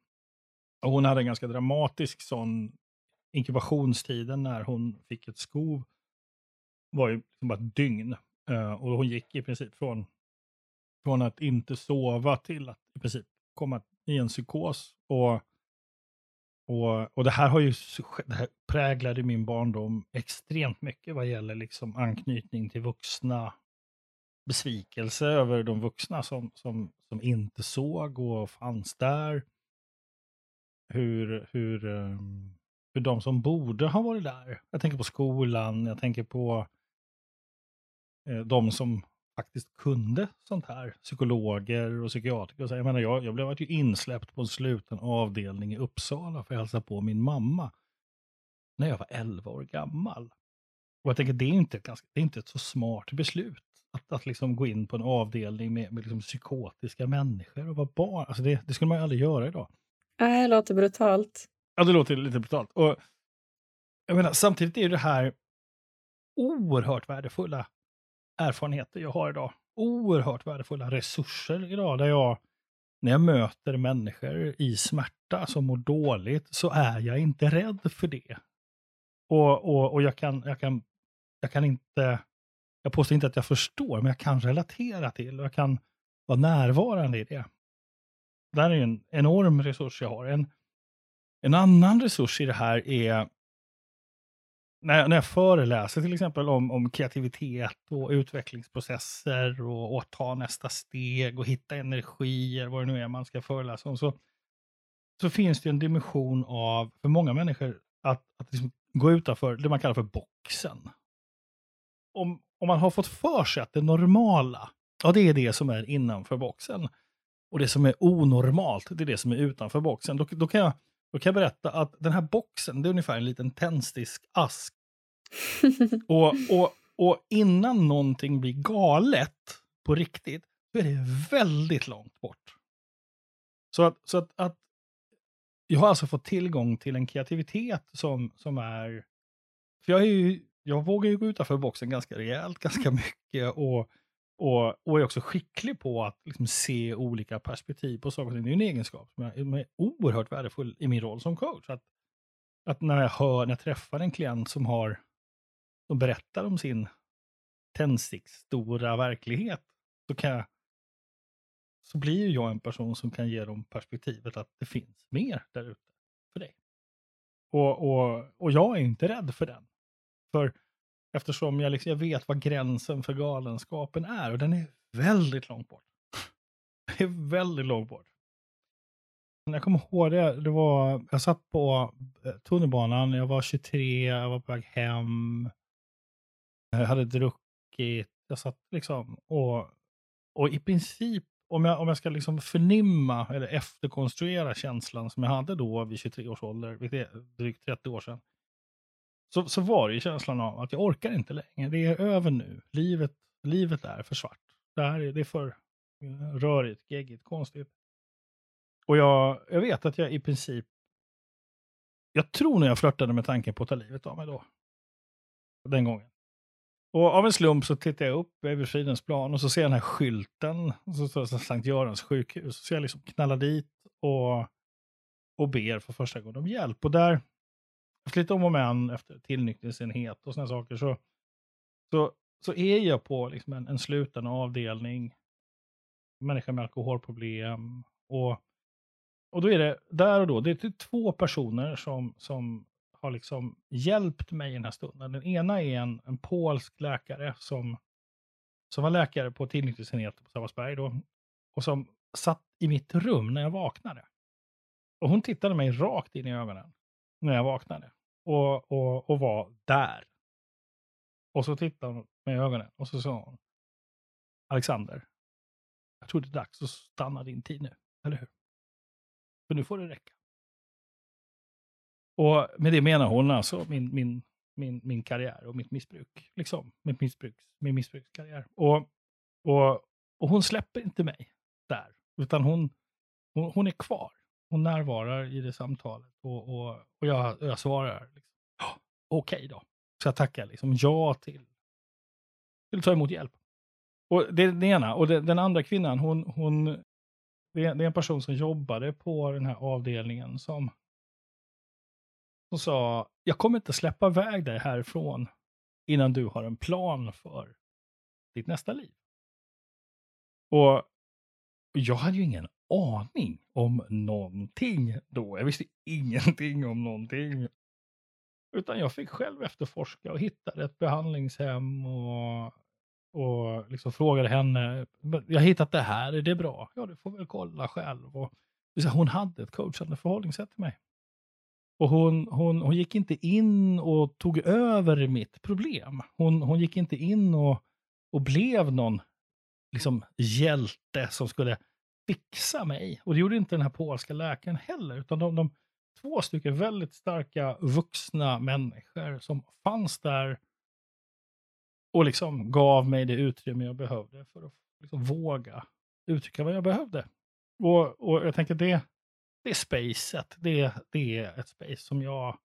Och hon hade en ganska dramatisk sån inkubationstiden när hon fick ett skov. var ju liksom bara ett dygn. Uh, och hon gick i princip från, från att inte sova till att i princip komma i en psykos. Och Och, och det här har ju det här präglade min barndom extremt mycket vad gäller liksom anknytning till vuxna, besvikelse över de vuxna som, som, som inte såg och fanns där. Hur, hur, ehm, hur de som borde ha varit där, jag tänker på skolan, jag tänker på eh, de som faktiskt kunde sånt här, psykologer och psykiatriker. Jag menar, jag, jag blev ju insläppt på en sluten avdelning i Uppsala för att hälsa på min mamma när jag var 11 år gammal. Och jag tänker, det är inte ett, ganska, det är inte ett så smart beslut att, att liksom gå in på en avdelning med, med liksom psykotiska människor och vara barn. Alltså det, det skulle man ju aldrig göra idag. Nej, det låter brutalt. Ja, det låter lite brutalt. Och jag menar, samtidigt är det här oerhört värdefulla erfarenheter jag har idag. Oerhört värdefulla resurser idag där jag, när jag möter människor i smärta som mår dåligt, så är jag inte rädd för det. Och, och, och jag, kan, jag, kan, jag kan inte, jag påstår inte att jag förstår, men jag kan relatera till och jag kan vara närvarande i det. Det här är en enorm resurs jag har. En, en annan resurs i det här är när, när jag föreläser till exempel om, om kreativitet och utvecklingsprocesser och, och ta nästa steg och hitta energier, vad det nu är man ska föreläsa om, så, så finns det en dimension av, för många människor, att, att liksom gå utanför det man kallar för boxen. Om, om man har fått för sig att det normala, ja det är det som är innanför boxen. Och det som är onormalt, det är det som är utanför boxen. Då, då kan jag då kan jag berätta att den här boxen, det är ungefär en liten tändsticksask. och, och, och innan någonting blir galet på riktigt, så är det väldigt långt bort. Så att, så att, att jag har alltså fått tillgång till en kreativitet som, som är... För jag, är ju, jag vågar ju gå utanför boxen ganska rejält, ganska mycket och och, och är också skicklig på att liksom se olika perspektiv på saker. Det är en egenskap som är, oerhört värdefull i min roll som coach. Att, att när jag hör, när jag träffar en klient som har, som berättar om sin tändsticksstora verklighet, så kan jag, så blir jag en person som kan ge dem perspektivet att det finns mer där ute för dig. Och, och, och jag är inte rädd för den. För Eftersom jag, liksom, jag vet vad gränsen för galenskapen är och den är väldigt långt bort. Det är väldigt långt bort. Jag kommer ihåg det, det var, jag satt på eh, tunnelbanan, jag var 23, jag var på väg hem. Jag hade druckit, jag satt liksom och, och i princip, om jag, om jag ska liksom förnimma eller efterkonstruera känslan som jag hade då vid 23 års ålder, vilket är drygt 30 år sedan, så, så var det ju känslan av att jag orkar inte längre. Det är över nu. Livet, livet är för svart. Det här är, det är för eh, rörigt, geggigt, konstigt. Och jag, jag vet att jag i princip, jag tror när jag flörtade med tanken på att ta livet av mig då. Den gången. Och av en slump så tittar jag upp över Fridens plan och så ser jag den här skylten. Så står det Sankt Görans sjukhus. Så jag liksom knallar dit och, och ber för första gången om hjälp. Och där, efter lite om och men, efter tillnyktringsenhet och sådana saker, så, så, så är jag på liksom en, en sluten avdelning, människa med alkoholproblem. Och, och då är det där och då, det är typ två personer som, som har liksom hjälpt mig i den här stunden. Den ena är en, en polsk läkare som, som var läkare på tillnyktringsenheten på Sabbatsberg då, och som satt i mitt rum när jag vaknade. Och hon tittade mig rakt in i ögonen när jag vaknade och, och, och var där. Och så tittade hon med ögonen och så sa hon, Alexander, jag tror det är dags att stanna din tid nu, eller hur? För nu får det räcka. Och med det menar hon alltså min, min, min, min karriär och mitt missbruk. Liksom, mitt missbruks, min missbrukskarriär. Och, och, och hon släpper inte mig där, utan hon, hon, hon är kvar hon närvarar i det samtalet och, och, och jag, jag svarar liksom, okej okay då. Så jag tackar liksom ja till, till att ta emot hjälp. Och det är den ena. Och det, den andra kvinnan, hon, hon det är, det är en person som jobbade på den här avdelningen som, som sa, jag kommer inte släppa iväg dig härifrån innan du har en plan för ditt nästa liv. Och jag hade ju ingen aning om någonting då. Jag visste ingenting om någonting. Utan jag fick själv efterforska och hittade ett behandlingshem och, och liksom frågade henne. Jag har hittat det här, är det bra? Ja, du får väl kolla själv. Och, hon hade ett coachande förhållningssätt till mig. Och hon, hon, hon gick inte in och tog över mitt problem. Hon, hon gick inte in och, och blev någon liksom, hjälte som skulle fixa mig. Och det gjorde inte den här polska läkaren heller, utan de, de två stycken väldigt starka vuxna människor som fanns där och liksom gav mig det utrymme jag behövde för att liksom våga uttrycka vad jag behövde. Och, och jag tänker det, det är spacet. Det, det är ett space som jag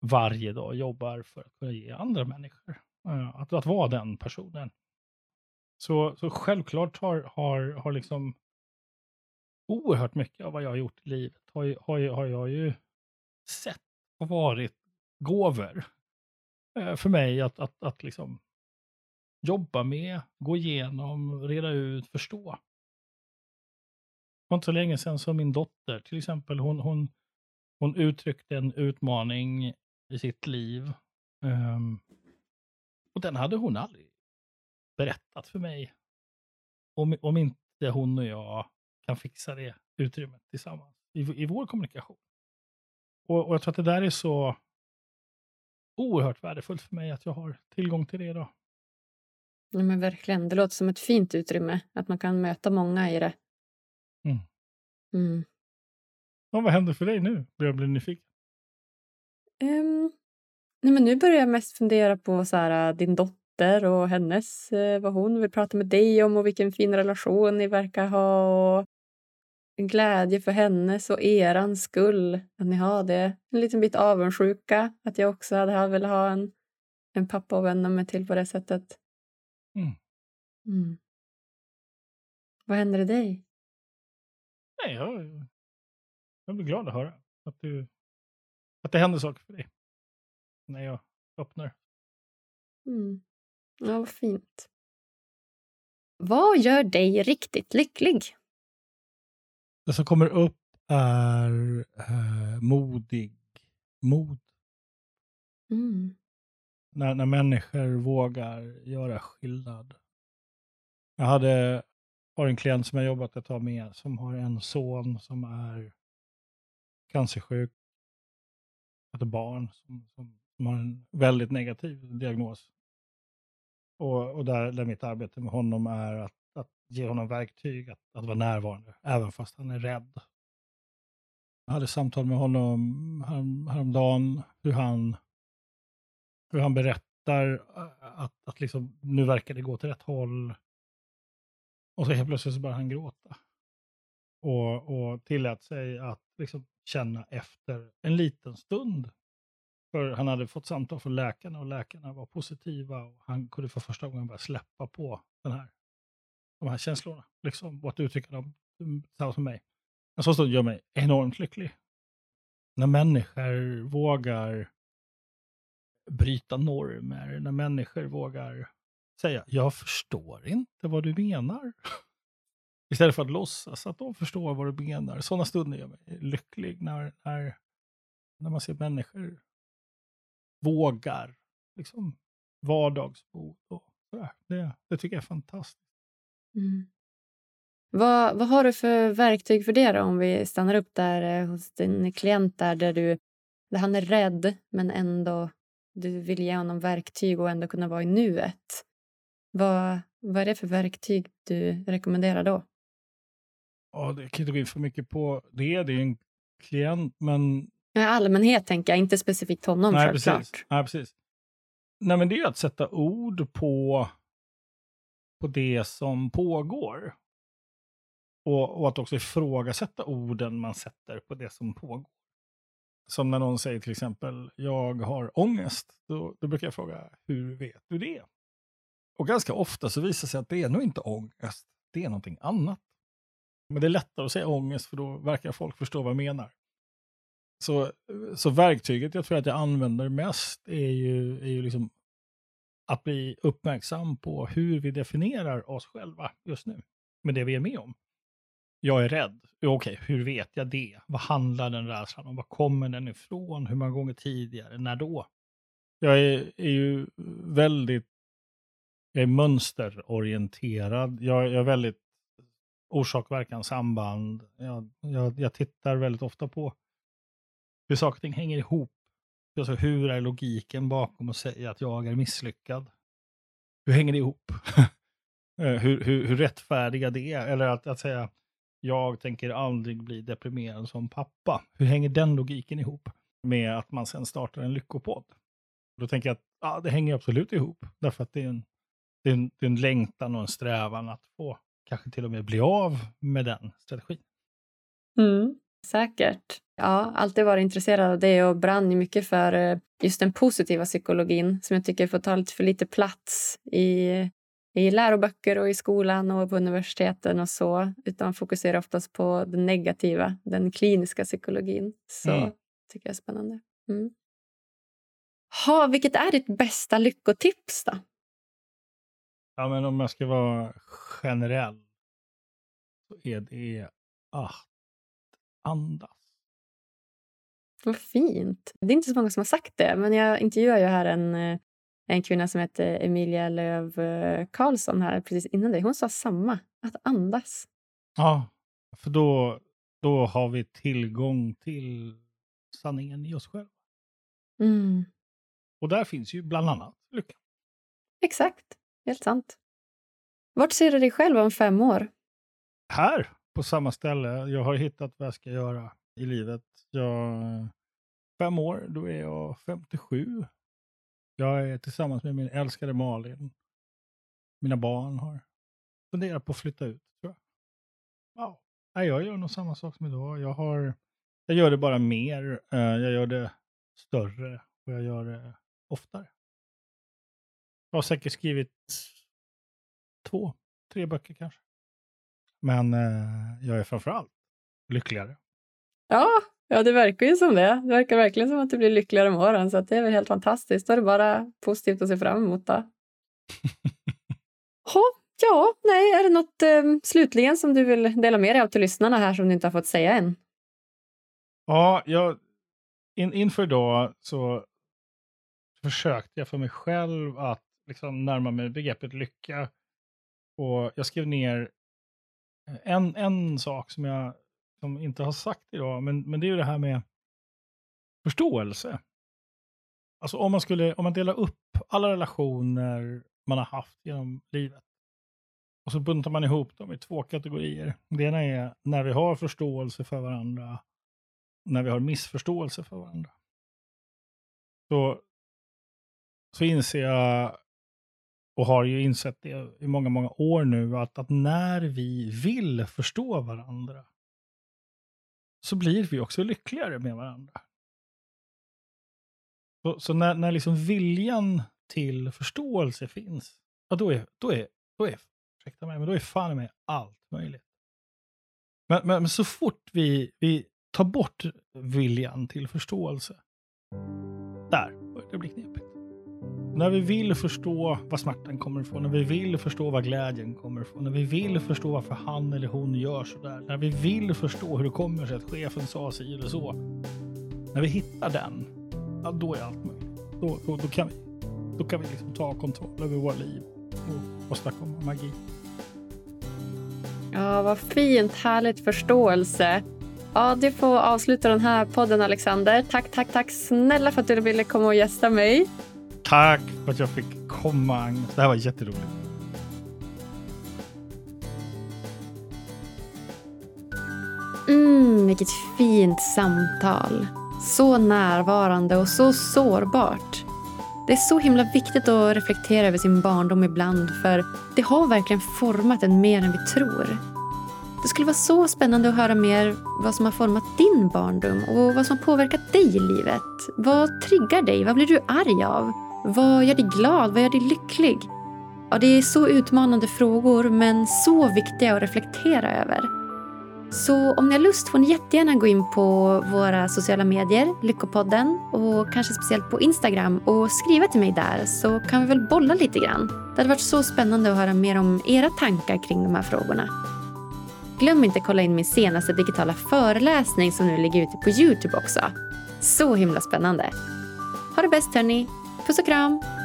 varje dag jobbar för att kunna ge andra människor. Eh, att, att vara den personen. Så, så självklart har, har, har liksom oerhört mycket av vad jag har gjort i livet har, har, har jag ju sett och varit gåvor eh, för mig att, att, att liksom jobba med, gå igenom, reda ut, förstå var inte så länge sedan som min dotter till exempel, hon, hon, hon uttryckte en utmaning i sitt liv. Um, och den hade hon aldrig berättat för mig. Om, om inte hon och jag kan fixa det utrymmet tillsammans i, i vår kommunikation. Och, och jag tror att det där är så oerhört värdefullt för mig att jag har tillgång till det idag. Ja, men verkligen. Det låter som ett fint utrymme, att man kan möta många i det. Mm. Mm. Ja, vad händer för dig nu? Jag blir nyfiken. Um, nej, men nu börjar jag mest fundera på så här, din dotter och hennes, eh, vad hon vill prata med dig om och vilken fin relation ni verkar ha. Och glädje för hennes och erans skull att ni har det. En liten bit avundsjuka att jag också hade velat ha en, en pappa att vända mig till på det sättet. Mm. Mm. Vad händer i dig? Nej, jag, jag blir glad att höra att, du, att det händer saker för dig. När jag öppnar. Mm. Ja, vad fint. Vad gör dig riktigt lycklig? Det som kommer upp är eh, modig. Mod. Mm. När, när människor vågar göra skillnad. Jag hade har en klient som jag jobbat ett tag med som har en son som är cancersjuk. Ett barn som, som, som har en väldigt negativ diagnos. Och, och där, där mitt arbete med honom är att, att ge honom verktyg att, att vara närvarande, även fast han är rädd. Jag hade samtal med honom härom, häromdagen, hur han, hur han berättar att, att liksom, nu verkar det gå till rätt håll. Och så helt plötsligt så började han gråta. Och, och tillät sig att liksom känna efter en liten stund. För han hade fått samtal från läkarna och läkarna var positiva. och Han kunde för första gången börja släppa på den här, de här känslorna. Liksom, och att uttrycka dem mm, tillsammans med mig. En sån stund gör mig enormt lycklig. När människor vågar bryta normer, när människor vågar säga jag förstår inte vad du menar. Istället för att låtsas att de förstår vad du menar. Sådana stunder gör mig lycklig när, när, när man ser människor vågar liksom, vardagsbot och sådär. Det, det tycker jag är fantastiskt. Mm. Vad, vad har du för verktyg för det då, om vi stannar upp där eh, hos din klient där, där, du, där han är rädd men ändå du vill ge honom verktyg och ändå kunna vara i nuet. Vad, vad är det för verktyg du rekommenderar då? Ja, det kan inte gå in för mycket på det. Det är en klient, men... I allmänhet tänker jag, inte specifikt honom Nej, självklart. Precis. Nej, precis. Nej, men det är att sätta ord på, på det som pågår. Och, och att också ifrågasätta orden man sätter på det som pågår. Som när någon säger till exempel, jag har ångest. Då, då brukar jag fråga, hur vet du det? Och ganska ofta så visar det sig att det är nog inte ångest, det är någonting annat. Men det är lättare att säga ångest för då verkar folk förstå vad jag menar. Så, så verktyget jag tror att jag använder mest är ju, är ju liksom att bli uppmärksam på hur vi definierar oss själva just nu, med det vi är med om. jag är rädd. Okej, hur vet jag det? Vad handlar den rädslan om? Var kommer den ifrån? Hur många gånger tidigare? När då? Jag är, är ju väldigt jag är mönsterorienterad. Jag, jag är väldigt orsak, verkan, samband. Jag, jag, jag, tittar väldigt ofta på hur saker och ting hänger ihop. Alltså, hur är logiken bakom att säga att jag är misslyckad? Hur hänger det ihop? Eh, hur, hur, hur rättfärdiga det är? Eller att, att säga jag tänker aldrig bli deprimerad som pappa. Hur hänger den logiken ihop med att man sen startar en lyckopodd? Då tänker jag att ja, det hänger absolut ihop. Därför att det är, en, det, är en, det är en längtan och en strävan att få kanske till och med bli av med den strategin. Mm, säkert. Ja, alltid varit intresserad av det och brann mycket för eh, just den positiva psykologin som jag tycker får ta lite för lite plats i, i läroböcker och i skolan och på universiteten och så. Utan fokuserar oftast på den negativa, den kliniska psykologin. Så mm. tycker jag är spännande. Mm. Ha, vilket är ditt bästa lyckotips då? Ja, men om jag ska vara generell så är det att andas. Vad fint. Det är inte så många som har sagt det, men jag intervjuar ju här en, eh, en kvinna som heter Emilia Löv eh, Karlsson här precis innan dig. Hon sa samma, att andas. Ja, för då, då har vi tillgång till sanningen i oss själva. Mm. Och där finns ju bland annat lycka. Exakt, helt sant. Vart ser du dig själv om fem år? Här, på samma ställe. Jag har hittat vad jag ska göra i livet. Jag, fem år, då är jag 57. Jag är tillsammans med min älskade Malin. Mina barn har funderat på att flytta ut. Tror jag. Ja, jag gör nog samma sak som idag. Jag, har, jag gör det bara mer. Eh, jag gör det större och jag gör det oftare. Jag har säkert skrivit två, tre böcker kanske. Men eh, jag är framförallt lyckligare. Ja, ja, det verkar ju som det. Det verkar verkligen som att du blir lyckligare med åren, så det är väl helt fantastiskt. Då är det bara positivt att se fram emot. Då. ha, ja, nej, är det något eh, slutligen som du vill dela med dig av till lyssnarna här som du inte har fått säga än? Ja, jag, in, inför idag så försökte jag för mig själv att liksom närma mig begreppet lycka. Och jag skrev ner en, en sak som jag som inte har sagt idag, men, men det är ju det här med förståelse. Alltså om man skulle, om man delar upp alla relationer man har haft genom livet och så buntar man ihop dem i två kategorier. Det ena är när vi har förståelse för varandra, när vi har missförståelse för varandra. Så, så inser jag och har ju insett det i många, många år nu, att, att när vi vill förstå varandra så blir vi också lyckligare med varandra. Så, så när, när liksom viljan till förståelse finns, ja, då är, då är, då är, ursäkta mig, men då är fan med allt möjligt. Men, men, men så fort vi, vi tar bort viljan till förståelse, där börjar det bli knepigt. När vi vill förstå var smärtan kommer ifrån, när vi vill förstå var glädjen kommer ifrån, när vi vill förstå varför han eller hon gör sådär, när vi vill förstå hur det kommer sig att chefen sa si eller så. När vi hittar den, ja, då är allt möjligt. Då, då, då kan vi, då kan vi liksom ta kontroll över våra liv och åstadkomma magi. Ja, vad fint. Härligt förståelse. Ja, du får avsluta den här podden, Alexander. Tack, tack, tack snälla för att du ville komma och gästa mig. Tack för att jag fick komma, Agnes. Det här var jätteroligt. Mm, vilket fint samtal. Så närvarande och så sårbart. Det är så himla viktigt att reflektera över sin barndom ibland för det har verkligen format en mer än vi tror. Det skulle vara så spännande att höra mer vad som har format din barndom och vad som har påverkat dig i livet. Vad triggar dig? Vad blir du arg av? Vad gör dig glad? Vad gör dig lycklig? Ja, det är så utmanande frågor, men så viktiga att reflektera över. Så om ni har lust får ni jättegärna gå in på våra sociala medier, Lyckopodden och kanske speciellt på Instagram och skriva till mig där så kan vi väl bolla lite grann. Det hade varit så spännande att höra mer om era tankar kring de här frågorna. glöm inte att kolla in min senaste digitala föreläsning som nu ligger ute på Youtube också. Så himla spännande. Ha det bäst hörni. Puss och kram!